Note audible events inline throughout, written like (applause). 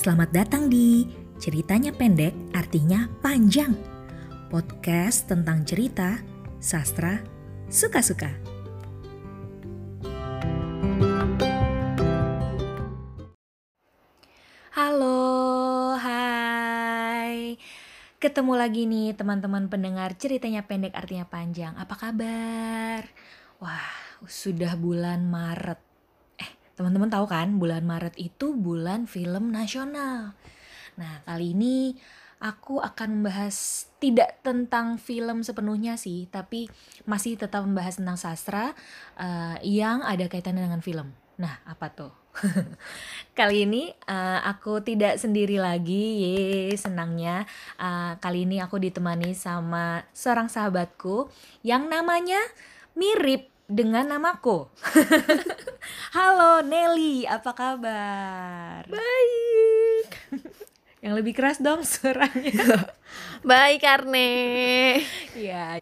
Selamat datang di Ceritanya Pendek Artinya Panjang. Podcast tentang cerita, sastra, suka-suka. Halo, hai. Ketemu lagi nih teman-teman pendengar ceritanya pendek artinya panjang. Apa kabar? Wah, sudah bulan Maret Teman-teman tahu kan, bulan Maret itu bulan film nasional. Nah, kali ini aku akan membahas tidak tentang film sepenuhnya sih, tapi masih tetap membahas tentang sastra uh, yang ada kaitannya dengan film. Nah, apa tuh? (laughs) kali ini uh, aku tidak sendiri lagi, ye senangnya. Uh, kali ini aku ditemani sama seorang sahabatku yang namanya mirip dengan namaku. (laughs) Halo Nelly, apa kabar? Baik. (laughs) Yang lebih keras dong suaranya. (laughs) Baik Karne. Ya,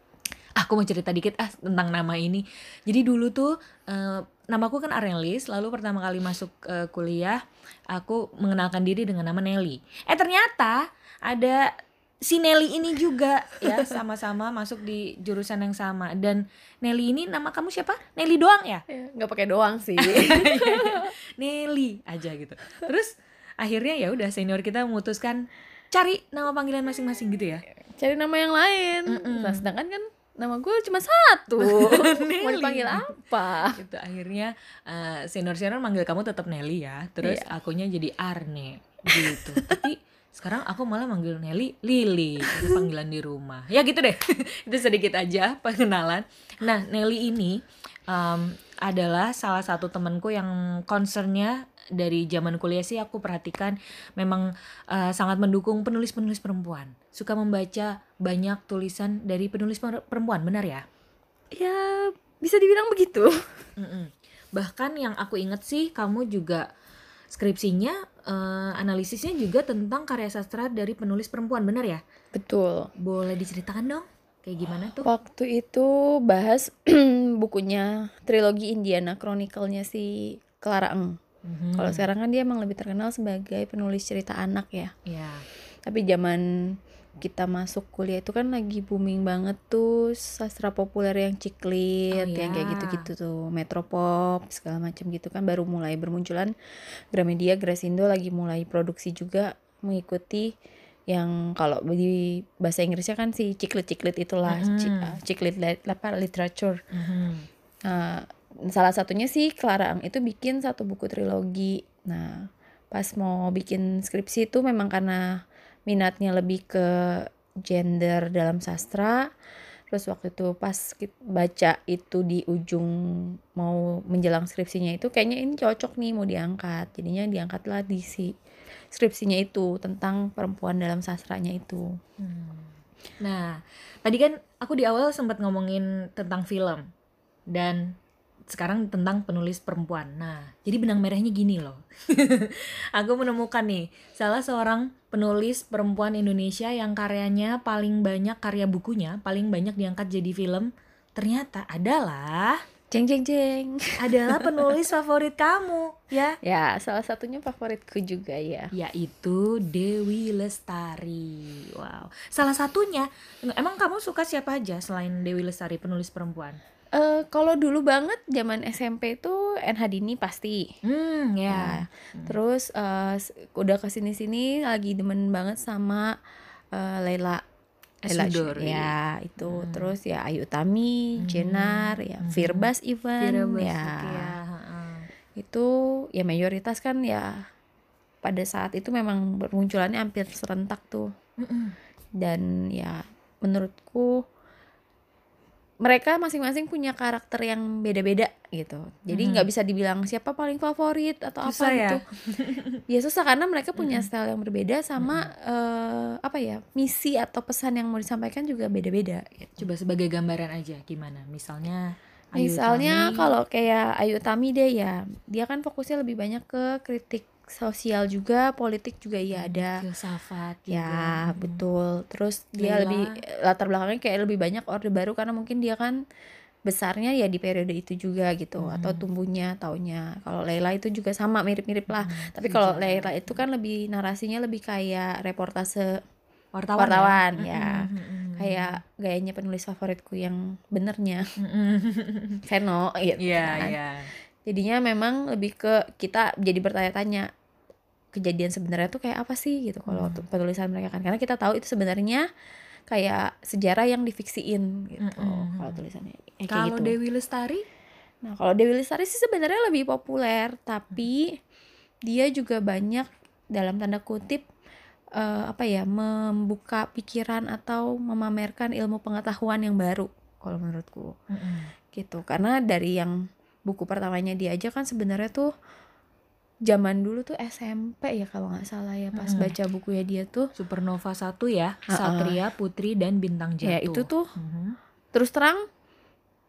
aku mau cerita dikit ah tentang nama ini. Jadi dulu tuh uh, namaku kan Arelis, lalu pertama kali masuk uh, kuliah aku mengenalkan diri dengan nama Nelly. Eh ternyata ada si Nelly ini juga ya sama-sama masuk di jurusan yang sama. Dan Nelly ini nama kamu siapa? Nelly doang ya? Iya, nggak pakai doang sih. (laughs) Nelly aja gitu. Terus akhirnya ya udah senior kita memutuskan cari nama panggilan masing-masing gitu ya? Cari nama yang lain. Mm -mm. Nah, sedangkan kan nama gue cuma satu. (laughs) Mau dipanggil apa? Gitu akhirnya uh, eh, senior senior manggil kamu tetap Nelly ya. Terus yeah. akunya jadi Arne gitu. Tapi sekarang aku malah manggil Nelly Lili itu panggilan di rumah. Ya gitu deh (laughs) itu sedikit aja pengenalan. Nah Nelly ini um, adalah salah satu temanku yang concernnya dari zaman kuliah sih aku perhatikan memang uh, sangat mendukung penulis-penulis perempuan. Suka membaca banyak tulisan dari penulis perempuan benar ya? Ya bisa dibilang begitu. Mm -mm. bahkan yang aku inget sih kamu juga skripsinya uh, analisisnya juga tentang karya sastra dari penulis perempuan benar ya? Betul. Boleh diceritakan dong kayak gimana tuh? Waktu itu bahas (clears throat) bukunya trilogi Indiana Chronicle-nya si Clara Eng mm-hmm. kalau sekarang kan dia emang lebih terkenal sebagai penulis cerita anak ya. Yeah. tapi zaman kita masuk kuliah itu kan lagi booming banget tuh sastra populer yang ciklit oh, yang kayak iya. gitu-gitu tuh metropop segala macam gitu kan baru mulai bermunculan Gramedia Grasindo lagi mulai produksi juga mengikuti yang kalau di bahasa Inggrisnya kan si ciklit-ciklit itulah mm -hmm. ciklit apa literature mm -hmm. uh, salah satunya sih Clara Ang itu bikin satu buku trilogi nah pas mau bikin skripsi itu memang karena minatnya lebih ke gender dalam sastra. Terus waktu itu pas baca itu di ujung mau menjelang skripsinya itu kayaknya ini cocok nih mau diangkat. Jadinya diangkatlah di si skripsinya itu tentang perempuan dalam sastranya itu. Hmm. nah tadi kan aku di awal sempat ngomongin tentang film dan sekarang tentang penulis perempuan. Nah, jadi benang merahnya gini loh. (laughs) aku menemukan nih salah seorang penulis perempuan Indonesia yang karyanya paling banyak karya bukunya paling banyak diangkat jadi film ternyata adalah jeng jeng jeng. adalah (laughs) penulis favorit kamu ya. Ya salah satunya favoritku juga ya. Yaitu Dewi Lestari. Wow. Salah satunya emang kamu suka siapa aja selain Dewi Lestari penulis perempuan Uh, kalau dulu banget zaman SMP itu NH Dini pasti. Hmm, ya. Yeah. Hmm. Terus uh, udah ke sini sini lagi demen banget sama uh, Laila. Laila ya itu hmm. terus ya Ayu Tami, hmm. Jenar, ya hmm. Firbas Ivan, Firbas, ya. ya. Itu ya mayoritas kan ya pada saat itu memang bermunculannya hampir serentak tuh. Hmm. Dan ya menurutku mereka masing-masing punya karakter yang beda-beda gitu. Jadi nggak hmm. bisa dibilang siapa paling favorit atau susah apa ya? gitu. (laughs) ya susah karena mereka punya hmm. style yang berbeda sama hmm. uh, apa ya misi atau pesan yang mau disampaikan juga beda-beda. Gitu. Coba sebagai gambaran aja gimana? Misalnya Ayu Misalnya kalau kayak Ayu Tami deh ya, dia kan fokusnya lebih banyak ke kritik sosial juga politik juga iya hmm, ada filsafat ya betul terus dia lebih latar belakangnya kayak lebih banyak orde baru karena mungkin dia kan besarnya ya di periode itu juga gitu Hmm. atau tumbuhnya taunya kalau Leila itu juga sama mirip-mirip lah Hmm, tapi kalau. Leila itu kan lebih narasinya lebih kayak reportase wartawan, wartawan, ya, ya. Mm, mm, mm, kayak gayanya penulis favoritku yang benernya. (laughs) Seno gitu Iya, kan. iya. jadinya memang lebih ke kita jadi bertanya-tanya kejadian sebenarnya tuh kayak apa sih gitu kalau Hmm. penulisan mereka kan karena kita tahu itu sebenarnya kayak sejarah yang difiksiin gitu Mm-mm. kalau tulisannya Eh, Kalau gitu. Dewi Lestari? Nah, kalau Dewi Lestari sih sebenarnya lebih populer, tapi dia juga banyak dalam tanda kutip eh, apa ya, membuka pikiran atau memamerkan ilmu pengetahuan yang baru kalau menurutku. Gitu. Karena dari yang buku pertamanya dia aja kan sebenarnya tuh zaman dulu tuh SMP ya kalau nggak salah ya pas Mm-mm. baca bukunya dia tuh Supernova 1 ya, Ha-ha. Satria, Putri dan Bintang Jatuh. ya itu tuh Mhm. terus terang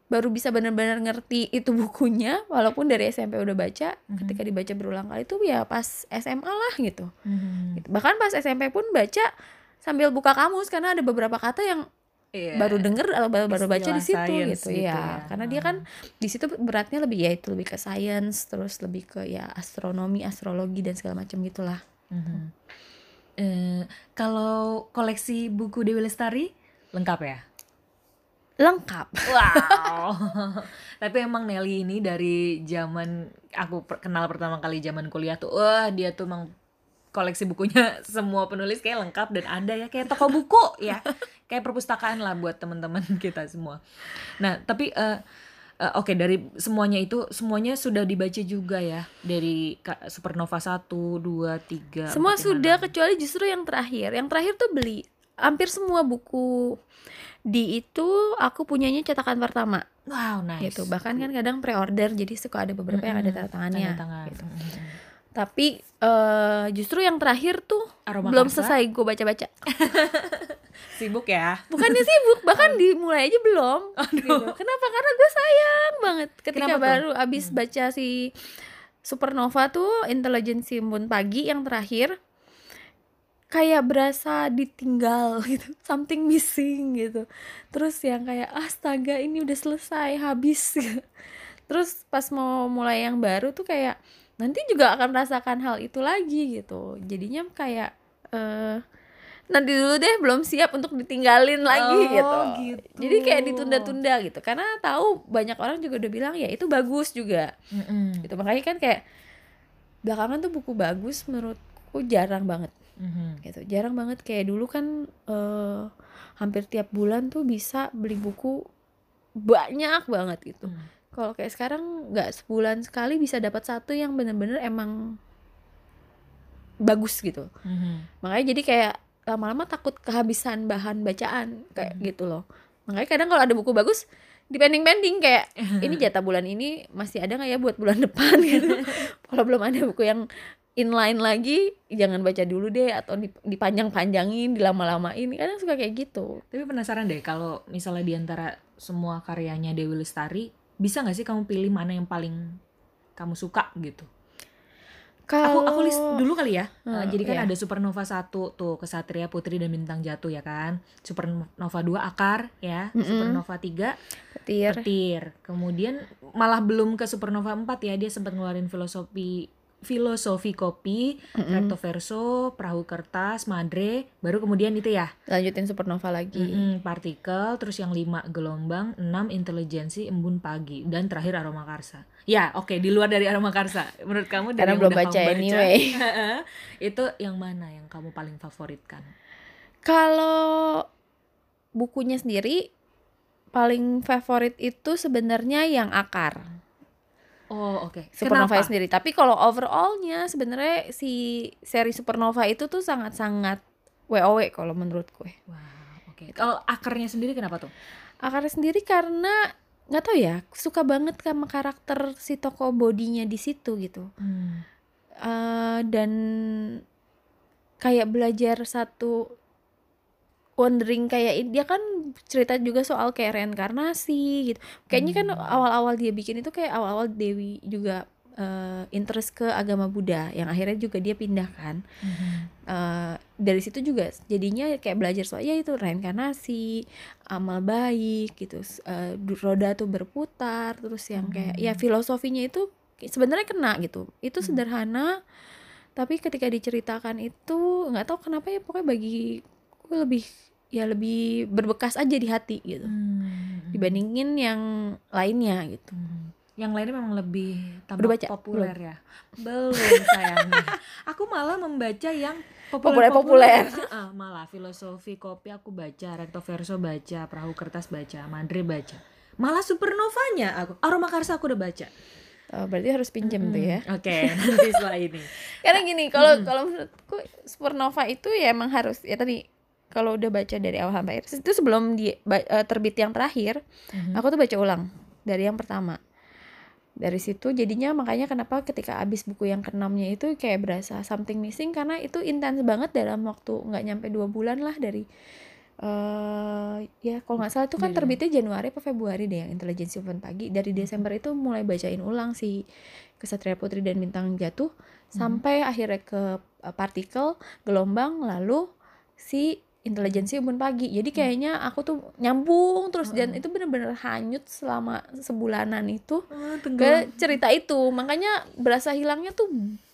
baru bisa benar-benar ngerti itu bukunya walaupun dari SMP udah baca Mhm. ketika dibaca berulang kali itu ya pas SMA lah gitu. Mhm. Gitu. bahkan pas SMP pun baca sambil buka kamus karena ada beberapa kata yang Iya. baru denger atau baru, baru baca di situ gitu, gitu ya. ya. karena dia kan di situ beratnya lebih ya itu lebih ke science terus lebih ke ya astronomi astrologi dan segala macam gitulah Mhm. Eh, kalau koleksi buku Dewi Lestari lengkap ya? lengkap Wow. (laughs) (laughs) Tapi emang Nelly ini dari zaman aku per- kenal pertama kali zaman kuliah tuh, wah dia tuh emang koleksi bukunya (laughs) semua penulis kayak lengkap dan ada ya kayak toko buku ya, (laughs) kayak perpustakaan lah buat teman-teman (laughs) kita semua. Nah tapi eh, eh, oke dari semuanya itu semuanya sudah dibaca juga ya dari Supernova 1, 2, 3 semua sudah kecuali justru yang terakhir yang terakhir tuh beli hampir semua buku di itu aku punyanya cetakan pertama Wow nice. gitu bahkan kan kadang pre-order jadi suka ada beberapa yang ada tanda tangannya Tanda tangan. gitu. Mm-mm. Tapi eh, justru yang terakhir tuh Aroma belum Karsa? selesai gue baca-baca (laughs) Sibuk ya. bukannya sibuk bahkan dimulai aja belum (laughs) gitu. kenapa karena gue sayang banget ketika Kenapa tuh? baru abis baca si Supernova tuh Intelijensi Embun Pagi yang terakhir kayak berasa ditinggal (laughs) gitu something missing gitu terus yang kayak astaga ini udah selesai habis terus pas mau mulai yang baru tuh kayak nanti juga akan merasakan hal itu lagi gitu jadinya kayak eh nanti dulu deh belum siap untuk ditinggalin lagi Oh, gitu. gitu. jadi kayak ditunda-tunda gitu karena tahu banyak orang juga udah bilang ya itu bagus juga Mm-mm. gitu makanya kan kayak belakangan tuh buku bagus menurutku jarang banget Mhm. gitu jarang banget kayak dulu kan eh, hampir tiap bulan tuh bisa beli buku banyak banget gitu Hmm. Kalau kayak sekarang nggak sebulan sekali bisa dapat satu yang bener-bener emang bagus gitu. Mhm. makanya jadi kayak lama-lama takut kehabisan bahan bacaan kayak Mhm. gitu loh. Makanya kadang kalau ada buku bagus dipending-pending kayak (laughs) ini jatah bulan ini masih ada nggak ya buat bulan (laughs) depan? gitu. (laughs) Kalau belum ada buku yang inline lagi jangan baca dulu deh atau dip- dipanjang-panjangin dilama-lamain. Kadang suka kayak gitu. Tapi penasaran deh kalau misalnya di antara semua karyanya Dewi Lestari, bisa nggak sih kamu pilih mana yang paling kamu suka gitu? Aku aku list dulu kali ya. Hmm, Uh, jadi kan iya. ada Supernova 1 tuh Kesatria Putri dan Bintang Jatuh ya kan. Supernova 2 Akar ya, Mm-mm. Supernova 3 petir Petir. Kemudian malah belum ke Supernova 4 ya, dia sempat ngeluarin filosofi filosofi kopi, Mm-mm. recto verso, perahu kertas, madre, baru kemudian itu ya. lanjutin supernova lagi Mm-mm, partikel, terus yang lima gelombang, enam intelijensi, embun pagi, dan terakhir aroma karsa. Ya, oke, di luar dari aroma karsa, menurut kamu dari Karena yang belum udah baca kamu anyway. (laughs) itu yang mana yang kamu paling favoritkan? Kalau bukunya sendiri paling favorit itu sebenarnya yang akar Oh, oke. Supernova Kenapa? sendiri. Tapi kalau overallnya sebenarnya si seri Supernova itu tuh sangat-sangat WoW kalau menurut gue. Wow, oke. Kalau akarnya sendiri kenapa tuh? Akarnya sendiri karena nggak tahu ya suka banget sama karakter si toko bodinya di situ gitu. Hmm. Eh, dan kayak belajar satu wondering kayak dia kan cerita juga soal kayak reinkarnasi gitu. Kayaknya kan Hmm. awal-awal dia bikin itu kayak awal-awal Dewi juga uh, interest ke agama Buddha yang akhirnya juga dia pindahkan uh, dari situ juga jadinya kayak belajar soal ya itu reinkarnasi amal baik gitu uh, roda tuh berputar terus yang kayak ya filosofinya itu sebenarnya kena gitu. Itu sederhana tapi ketika diceritakan itu nggak tahu kenapa ya pokoknya bagi gue lebih ya lebih berbekas aja di hati gitu Hmm. dibandingin yang lainnya gitu Hmm. Yang lainnya memang lebih Udah baca? populer ya. Belum sayangnya. (laughs) aku malah membaca yang Populer-populer. populer. Heeh, malah filosofi kopi aku baca, recto verso baca, perahu kertas baca, mandre baca. Malah supernovanya aku, aroma karsa aku udah baca. Oh, berarti harus pinjem tuh ya Oke, nanti setelah ini. (laughs) karena gini kalau kalau menurutku supernova itu ya emang harus ya tadi kalau udah baca dari awal sampai akhir itu sebelum di eh, terbit yang terakhir Mhm. aku tuh baca ulang dari yang pertama. Dari situ jadinya makanya kenapa ketika abis buku yang keenamnya itu kayak berasa something missing karena itu intens banget dalam waktu nggak nyampe dua bulan lah dari eh ya kalau nggak salah itu kan terbitnya Januari atau Februari deh yang intelijensi Open pagi. Dari Desember itu mulai bacain ulang si Kesatria Putri dan Bintang Jatuh sampai akhirnya ke eh, partikel gelombang lalu si intelijensi Ubun pagi. Jadi kayaknya aku tuh nyambung terus dan itu bener-bener hanyut selama sebulanan itu Oh, ke cerita itu. Makanya berasa hilangnya tuh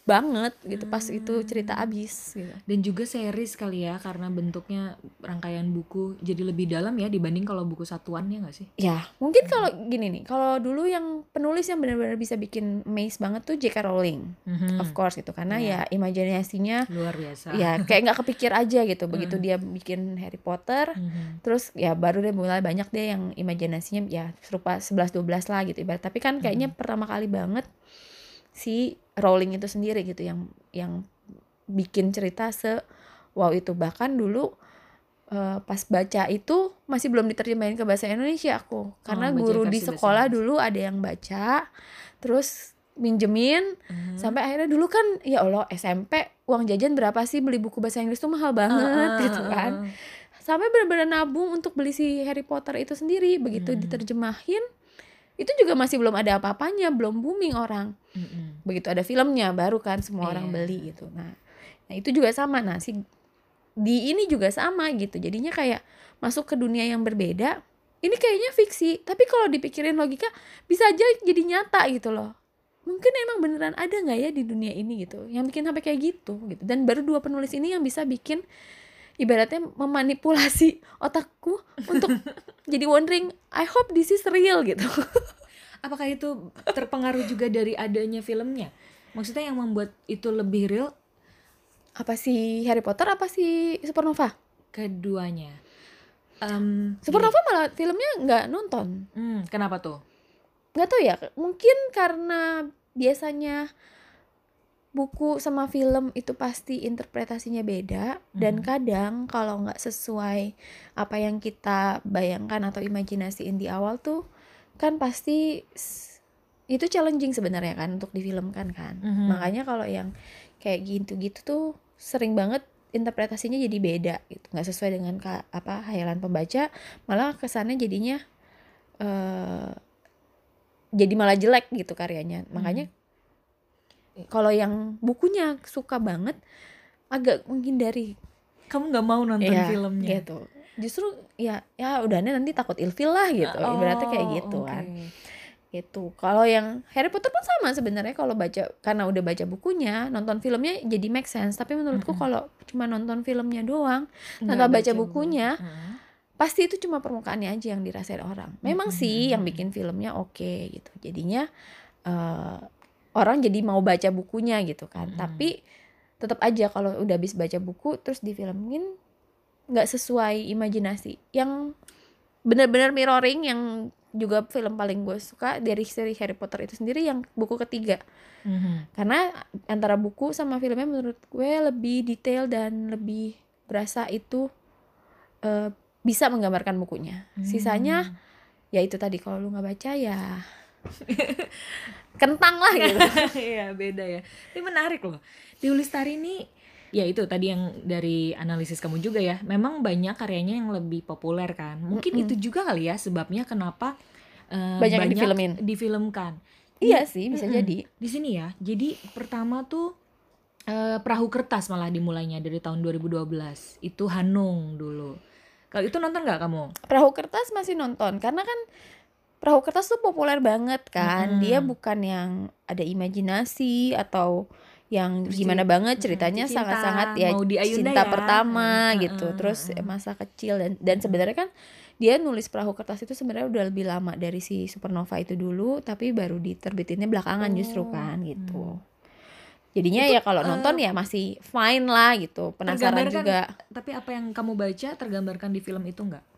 banget gitu pas itu cerita abis gitu Dan juga series kali ya karena bentuknya rangkaian buku jadi lebih dalam ya dibanding kalau buku satuan ya nggak sih? ya mungkin kalau gini nih kalau dulu yang penulis yang benar-benar bisa bikin maze banget tuh J.K. Rowling Mhm. of course gitu karena Iya. ya imajinasinya Luar biasa. ya kayak nggak kepikir aja gitu (laughs) begitu dia bikin Harry Potter Mhm. terus ya baru deh mulai banyak deh yang imajinasinya ya serupa 11 12 lah gitu ibarat tapi kan kayaknya pertama kali banget si Rowling itu sendiri gitu yang yang bikin cerita se wow itu. Bahkan dulu eh, pas baca itu masih belum diterjemahin ke bahasa Indonesia aku. Karena baca guru di sekolah dulu ada yang baca terus minjemin Mhm. sampai akhirnya dulu kan ya Allah SMP uang jajan berapa sih beli buku bahasa Inggris tuh mahal banget ah, gitu ah, kan. sampai benar-benar nabung untuk beli si Harry Potter itu sendiri. Begitu Hmm. diterjemahin itu juga masih belum ada apa-apanya belum booming orang. Mhm. begitu ada filmnya baru kan semua orang Iya. beli gitu. Nah nah itu juga sama. Nah si di ini juga sama gitu. Jadinya kayak masuk ke dunia yang berbeda ini kayaknya fiksi. Tapi kalau dipikirin logika bisa aja jadi nyata gitu loh. Mungkin emang beneran ada nggak ya di dunia ini gitu yang bikin sampai kayak gitu gitu. Dan baru dua penulis ini yang bisa bikin ibaratnya memanipulasi otakku untuk (laughs) jadi wondering I hope this is real gitu Apakah itu terpengaruh juga dari adanya filmnya? Maksudnya yang membuat itu lebih real apa sih Harry Potter apa sih Supernova keduanya. Em, Supernova malah filmnya nggak nonton. Hmm, kenapa tuh? nggak tahu ya mungkin karena biasanya buku sama film itu pasti interpretasinya beda dan Mhm. kadang kalau nggak sesuai apa yang kita bayangkan atau imajinasiin di awal tuh kan pasti itu challenging sebenarnya kan untuk difilmkan kan Mhm. makanya kalau yang kayak gitu-gitu tuh sering banget interpretasinya jadi beda gitu nggak sesuai dengan ka- apa hayalan pembaca malah kesannya jadinya eh jadi malah jelek gitu karyanya makanya kalau yang bukunya suka banget agak menghindari. Kamu nggak mau nonton ya, filmnya? gitu. Justru ya ya udah nanti takut ilfil lah gitu. Ibaratnya kayak Oh, gitu oke. kan gitu. Kalau yang Harry Potter pun sama sebenarnya kalau baca karena udah baca bukunya nonton filmnya jadi make sense. Tapi menurutku kalau cuma nonton filmnya doang tanpa baca bukunya Heeh. pasti itu cuma permukaannya aja yang dirasain orang. Memang sih yang bikin filmnya oke gitu. Jadinya eh, orang jadi mau baca bukunya gitu kan. Tapi tetap aja kalau udah habis baca buku terus difilmin nggak sesuai imajinasi. Yang benar-benar mirroring yang juga film paling gue suka dari seri Harry Potter itu sendiri yang buku ketiga. Mhm. karena antara buku sama filmnya menurut gue lebih detail dan lebih berasa itu eh, bisa menggambarkan bukunya. Sisanya ya itu tadi kalau lu nggak baca ya (laughs) kentang lah gitu (laughs) Iya beda ya. Tapi menarik loh. Di Ulistari ini ya itu tadi yang dari analisis kamu juga ya. Memang banyak karyanya yang lebih populer kan. Mungkin itu juga kali ya sebabnya kenapa eh, Banyak yang difilmin. difilmkan. iya sih bisa Mm-mm. jadi Di sini ya. Jadi pertama tuh eh, perahu kertas malah dimulainya dari tahun 2012. Itu Hanung dulu. Kalau itu nonton nggak kamu? perahu kertas masih nonton karena kan perahu kertas tuh populer banget kan. Mm-mm. dia bukan yang ada imajinasi atau yang Terus gimana ceri- banget ceritanya sangat-sangat ya di cinta ya. pertama Mm-mm, gitu. Terus masa kecil dan dan sebenarnya kan dia nulis perahu kertas itu sebenarnya udah lebih lama dari si Supernova itu dulu tapi baru diterbitinnya belakangan justru Oh, kan gitu. Hmm. jadinya Itu, ya kalau eh, nonton ya masih fine lah gitu. Penasaran juga. Tapi apa yang kamu baca tergambarkan di film itu nggak?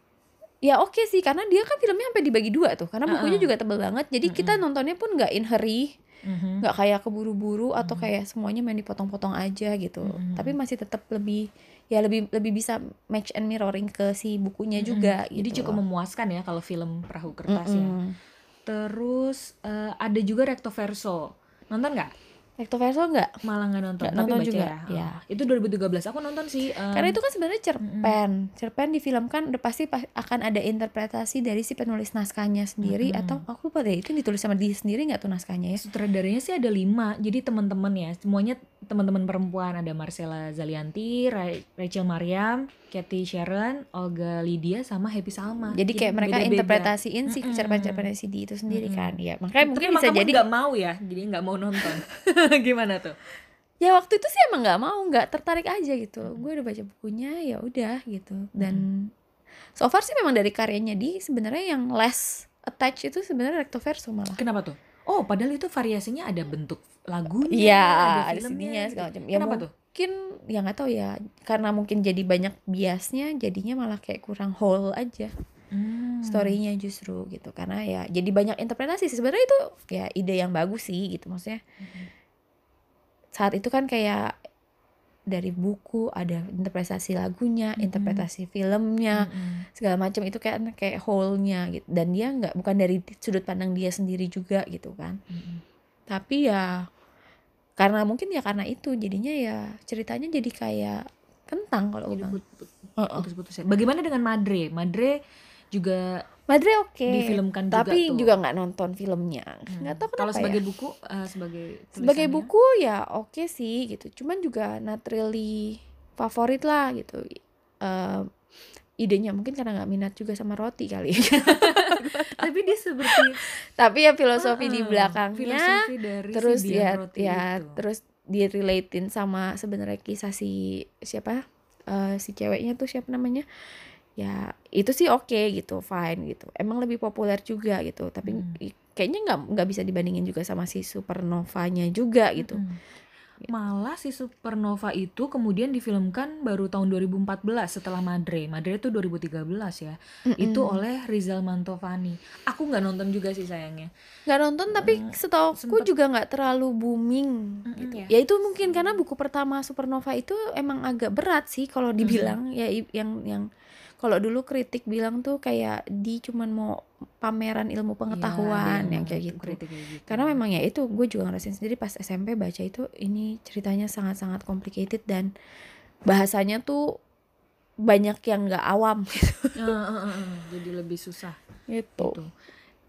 Ya oke sih karena dia kan filmnya sampai dibagi dua tuh karena bukunya Uh-uh. juga tebel banget jadi kita nontonnya pun nggak in hurry Mhm. nggak kayak keburu-buru atau Mhm. kayak semuanya main dipotong-potong aja gitu Mhm. tapi masih tetap lebih ya lebih lebih bisa match and mirroring ke si bukunya juga Jadi gitu cukup loh. memuaskan ya kalau film perahu kertas ya. Mm-mm. Terus eh, ada juga Recto Verso. Nonton nggak? Recto verso nggak Malah nggak nonton, tapi nonton baca juga, ya. ya. Oh, Itu 2013 aku nonton sih. em, karena itu kan sebenarnya cerpen cerpen difilmkan udah pasti pa- akan ada interpretasi dari si penulis naskahnya sendiri Mm-mm. atau aku lupa deh itu ditulis sama dia sendiri nggak tuh naskahnya ya sutradaranya sih ada lima. Jadi teman-teman ya, semuanya teman-teman perempuan. Ada Marcella Zalianti, Ra- Rachel Mariam, Kathy Sharon, Olga Lydia, sama Happy Salma. jadi kayak mereka beda-beda. interpretasiin si Mm-mm. cerpen-cerpen si di itu sendiri Mm-mm. kan ya makanya Tapi mungkin bisa jadi nggak mau ya, jadi nggak mau nonton. (laughs) Gimana tuh? ya waktu itu sih emang nggak mau nggak tertarik aja gitu gue udah baca bukunya ya udah gitu dan so far sih memang dari karyanya di sebenarnya yang less attach itu sebenarnya recto verso malah Kenapa tuh? Oh, padahal itu variasinya ada bentuk lagunya, Iya, ada filmnya, gitu. segala macam. Ya Kenapa tuh? Mungkin ya nggak tahu ya karena mungkin jadi banyak biasnya jadinya malah kayak kurang whole aja Hmm. storynya justru gitu karena ya jadi banyak interpretasi sih. sebenarnya itu ya ide yang bagus sih gitu maksudnya Mhm. saat itu kan kayak dari buku ada interpretasi lagunya Mm-mm. interpretasi filmnya Mm-mm. segala macam itu kayak kayak whole-nya gitu dan dia nggak bukan dari sudut pandang dia sendiri juga gitu kan Mm-mm. tapi ya karena mungkin ya karena itu jadinya ya ceritanya jadi kayak kentang kalau Jadi gue put- put- Heeh. putus-putus ya. Bagaimana dengan Madre? Madre juga Madre oke difilmkan juga tapi juga nggak nonton filmnya Hmm. nggak tahu kenapa Kalau sebagai ya buku, eh, sebagai sebagai buku ya oke sih gitu cuman juga not really favorit lah gitu Eh, idenya mungkin karena nggak minat juga sama roti kali (laughs) (laughs) tapi dia seperti tapi ya filosofi di Ah, belakangnya filosofi dari terus si ya Roti ya itu. terus direlatein sama sebenarnya kisah si siapa Eh, si ceweknya tuh siapa namanya? Ya itu sih oke gitu fine gitu. Emang lebih populer juga gitu tapi Hmm. kayaknya nggak nggak bisa dibandingin juga sama si supernovanya juga gitu Mm-mm. Malah si Supernova itu kemudian difilmkan baru tahun 2014 setelah Madre. Madre itu 2013 ya. Itu Mm-mm. oleh Rizal Mantovani. Aku nggak nonton juga sih sayangnya. nggak nonton tapi Mm, setahu sempet- juga nggak terlalu booming gitu. ya. ya itu mungkin karena buku pertama Supernova itu emang agak berat sih kalau dibilang ya i- yang yang kalau dulu kritik bilang tuh kayak di cuman mau pameran ilmu pengetahuan Iya, yang kayak gitu kritik kayak gitu. karena memang ya itu gue juga ngerasain sendiri pas SMP baca itu ini ceritanya sangat-sangat complicated dan bahasanya tuh banyak yang nggak awam Eh, eh, eh, eh, jadi lebih susah gitu. gitu.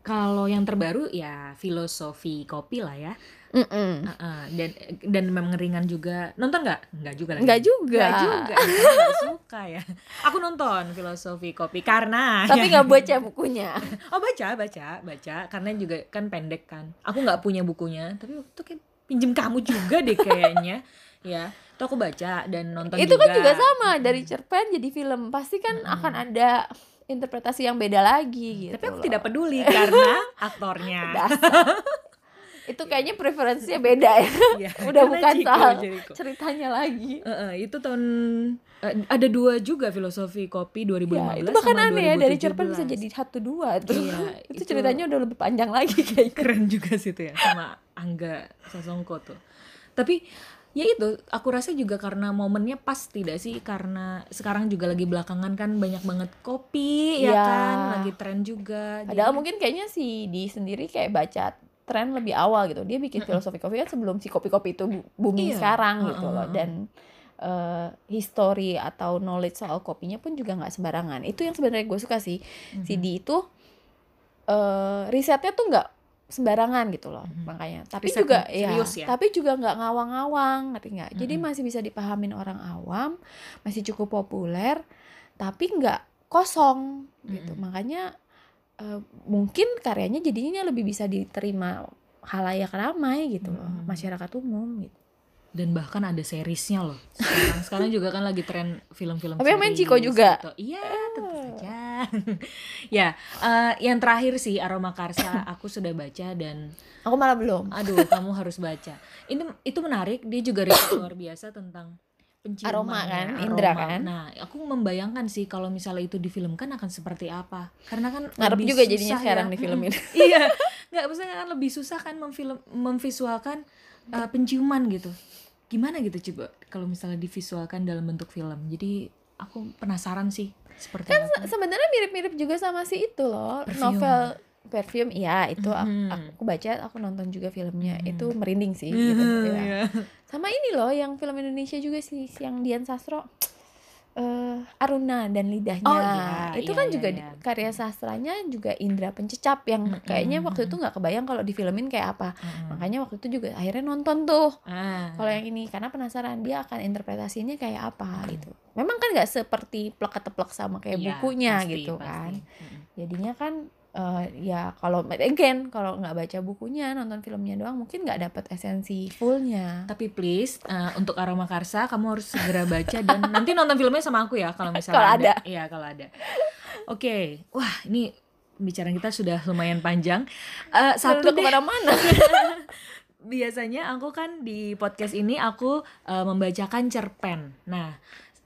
Kalau yang terbaru ya filosofi kopi lah ya. Mm-mm. Eh, eh, dan dan memang ringan juga. Nonton nggak? Nggak juga lagi. Nggak juga. Nggak juga. Nggak suka ya. Aku nonton filosofi kopi karena Tapi nggak baca bukunya. (laughs) Oh baca, baca, baca. Karena juga kan pendek kan. Aku nggak punya bukunya, tapi waktu itu kayak pinjem kamu juga deh kayaknya. ya, itu aku baca dan nonton itu juga. kan juga sama dari cerpen jadi film pasti kan akan ada interpretasi yang beda lagi gitu. Tapi aku loh. tidak peduli (laughs) karena aktornya. itu kayaknya preferensinya beda ya. Iya, (laughs) Udah bukan Chico soal Jericho. ceritanya lagi. Eh, eh, itu tahun eh, ada dua juga filosofi kopi 2015 Ya, itu bahkan sama aneh ya dari cerpen 2017. bisa jadi satu dua tuh. Iya, (laughs) itu, itu- ceritanya udah lebih panjang lagi kayaknya. keren juga sih itu ya sama Angga Sasongko tuh. Tapi ya itu aku rasa juga karena momennya pas tidak sih karena sekarang juga lagi belakangan kan banyak banget kopi ya Iya. kan lagi tren juga. Padahal Jadi- mungkin kayaknya si di sendiri kayak baca tren lebih awal gitu. Dia bikin filosofi kopi kan sebelum si kopi-kopi itu booming Iya. sekarang gitu loh. Dan eh, history atau knowledge soal kopinya pun juga nggak sembarangan. Itu yang sebenarnya gue suka sih. Si Mhm. Di itu eh risetnya tuh nggak sembarangan gitu loh Mhm. makanya tapi Riset juga ya, serius ya? tapi juga nggak ngawang-ngawang ngerti nggak jadi Mhm. masih bisa dipahamin orang awam masih cukup populer tapi nggak kosong gitu Mhm. makanya eh, mungkin karyanya jadinya lebih bisa diterima halayak ramai gitu loh Mhm. masyarakat umum gitu dan bahkan ada seriesnya loh sekarang sekarang juga kan lagi tren film-film Tapi yang main Chico juga? gitu. iya tentu saja (laughs) ya eh, yang terakhir sih aroma karsa aku sudah baca dan aku malah belum aduh kamu harus baca ini itu menarik dia juga riset luar biasa tentang penciuman Aroma kan, aroma. indera kan? nah aku membayangkan sih kalau misalnya itu difilmkan akan seperti apa karena kan ngarep juga jadinya sekarang ya. di film ini (laughs) iya nggak maksudnya kan lebih susah kan memfilm memvisualkan uh, penciuman gitu gimana gitu coba kalau misalnya divisualkan dalam bentuk film jadi aku penasaran sih seperti kan se- sebenarnya mirip-mirip juga sama si itu loh Perfume. novel perfume iya itu aku, Mhm. aku baca aku nonton juga filmnya Mhm. itu merinding sih gitu, ya. Iya. sama ini loh yang film Indonesia juga sih yang Dian Sastro eh Aruna dan lidahnya Oh, iya, itu iya, kan iya, juga iya. karya sastranya juga Indra Pencecap yang Mm-mm, kayaknya waktu itu nggak kebayang kalau difilmin kayak apa Mm-mm. makanya waktu itu juga akhirnya nonton tuh ah. kalau yang ini karena penasaran dia akan interpretasinya kayak apa gitu memang kan nggak seperti plek teplek sama kayak Iya, bukunya pasti, gitu pasti. kan Mm-mm. jadinya kan eh, ya kalau again kalau nggak baca bukunya nonton filmnya doang mungkin nggak dapat esensi fullnya. Tapi please uh, untuk aroma karsa kamu harus segera baca dan (laughs) nanti nonton filmnya sama aku ya kalau misalnya Kalau ada. iya kalau ada. Oke wah ini pembicaraan kita sudah lumayan panjang. Eh, satu ke mana-mana. (laughs) Biasanya aku kan di podcast ini aku uh, membacakan cerpen. Nah,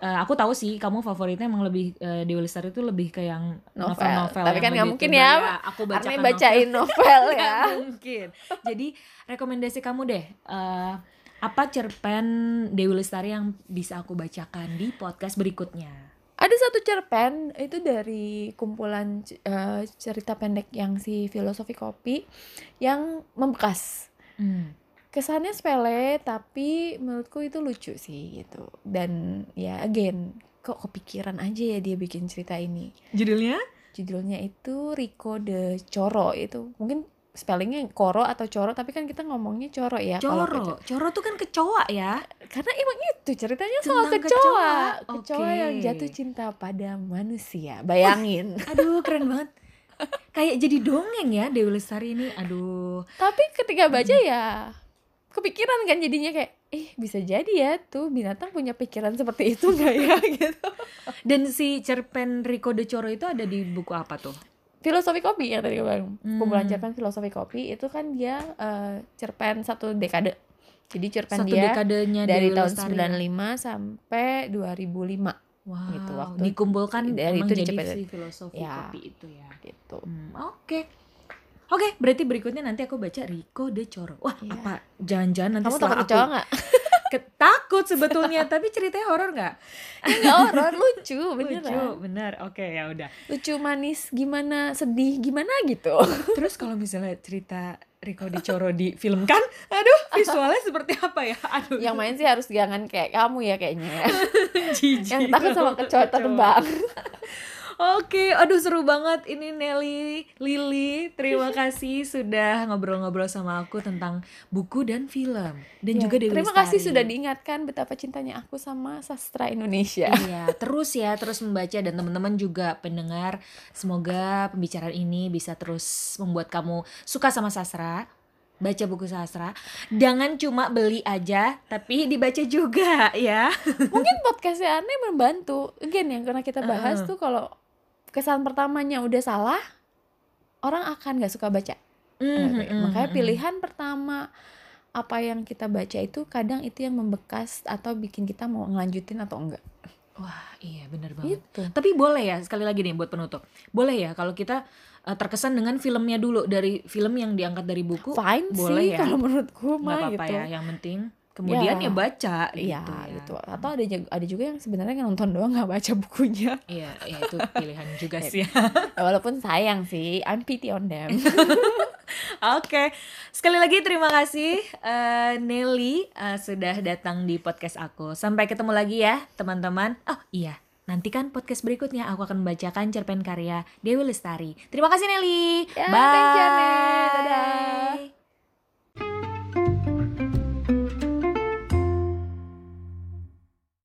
uh, aku tahu sih kamu favoritnya emang lebih uh, Dewi Lestari itu lebih ke yang Novel. novel-novel. Tapi kan nggak mungkin tebal ya, Aku bacakan bacain novel (laughs) Nggak ya mungkin. Jadi rekomendasi kamu deh. uh, apa cerpen Dewi Lestari yang bisa aku bacakan di podcast berikutnya? ada satu cerpen itu dari kumpulan eh, cerita pendek yang si filosofi kopi yang membekas Hmm. Kesannya sepele tapi menurutku itu lucu sih gitu dan ya again kok kepikiran aja ya dia bikin cerita ini Judulnya? judulnya itu Rico de Coro itu mungkin spellingnya Koro atau Coro tapi kan kita ngomongnya Coro ya kalau Coro. Coro tuh kan kecoa ya. karena emang itu ceritanya soal Tentang kecoa kecoa. kecoa Oke. yang jatuh cinta pada manusia bayangin Aduh, keren banget. Kayak jadi dongeng ya Dewi Lestari ini. Aduh. tapi ketika baca ya kepikiran kan jadinya kayak eh bisa jadi ya tuh binatang punya pikiran seperti itu nggak ya (laughs) gitu Dan si cerpen Rico de Coro itu ada di buku apa tuh? filosofi kopi yang tadi gue bilang Hmm. kumpulan cerpen filosofi kopi itu kan dia eh, cerpen satu dekade jadi cerpen Satu dia dekadenya dari tahun Lestari ya? 95 sampai 2005 Wow, gitu, waktu dikumpulkan dari itu jadi si filosofi Ya. kopi itu ya. gitu Hmm, Oke. Oke, berarti berikutnya nanti aku baca Rico de Coro. Wah, Iya. apa? Jangan-jangan nanti kamu setelah takut aku kecoa nggak (laughs) Ke- takut sebetulnya, tapi ceritanya horor nggak? nggak horor lucu (laughs) beneran Lucu, bener. Oke, ya udah. lucu manis gimana sedih gimana gitu (laughs) Terus kalau misalnya cerita Rico de Coro difilmkan, aduh, visualnya seperti apa ya? Aduh. yang main sih harus jangan kayak kamu ya kayaknya ya. yang takut sama kecoa terbang Oke, aduh seru banget ini Nelly, Lili. Terima (laughs) kasih sudah ngobrol-ngobrol sama aku tentang buku dan film dan Ya, juga Dewi terima kasih Lestari. sudah diingatkan betapa cintanya aku sama sastra Indonesia Iya, terus ya, terus membaca dan teman-teman juga pendengar, semoga pembicaraan ini bisa terus membuat kamu suka sama sastra, baca buku sastra. Jangan cuma beli aja, tapi dibaca juga ya. mungkin podcastnya Arne membantu again yang karena kita bahas Uh-uh. tuh kalau kesan pertamanya udah salah orang akan nggak suka baca Mhm, makanya mhm. pilihan pertama apa yang kita baca itu kadang itu yang membekas atau bikin kita mau ngelanjutin atau enggak Wah, iya bener banget. gitu Tapi boleh ya, sekali lagi nih buat penutup. Boleh ya kalau kita uh, terkesan dengan filmnya dulu dari film yang diangkat dari buku. fine boleh sih ya. kalau menurutku mah apa-apa gitu ya, yang penting kemudian ya, Ya. baca Iya gitu ya. gitu. Atau ada juga, ada juga yang sebenarnya nonton doang nggak baca bukunya. Iya, ya itu pilihan juga (laughs) sih. Ya, walaupun sayang sih, I'm pity on them. (laughs) Oke, sekali lagi terima kasih eh, Nelly eh, sudah datang di podcast aku. Sampai ketemu lagi ya teman-teman. Oh iya, nantikan podcast berikutnya aku akan membacakan cerpen karya Dewi Lestari. Terima kasih Nelly. Ya, Bye. thank you. Dadah.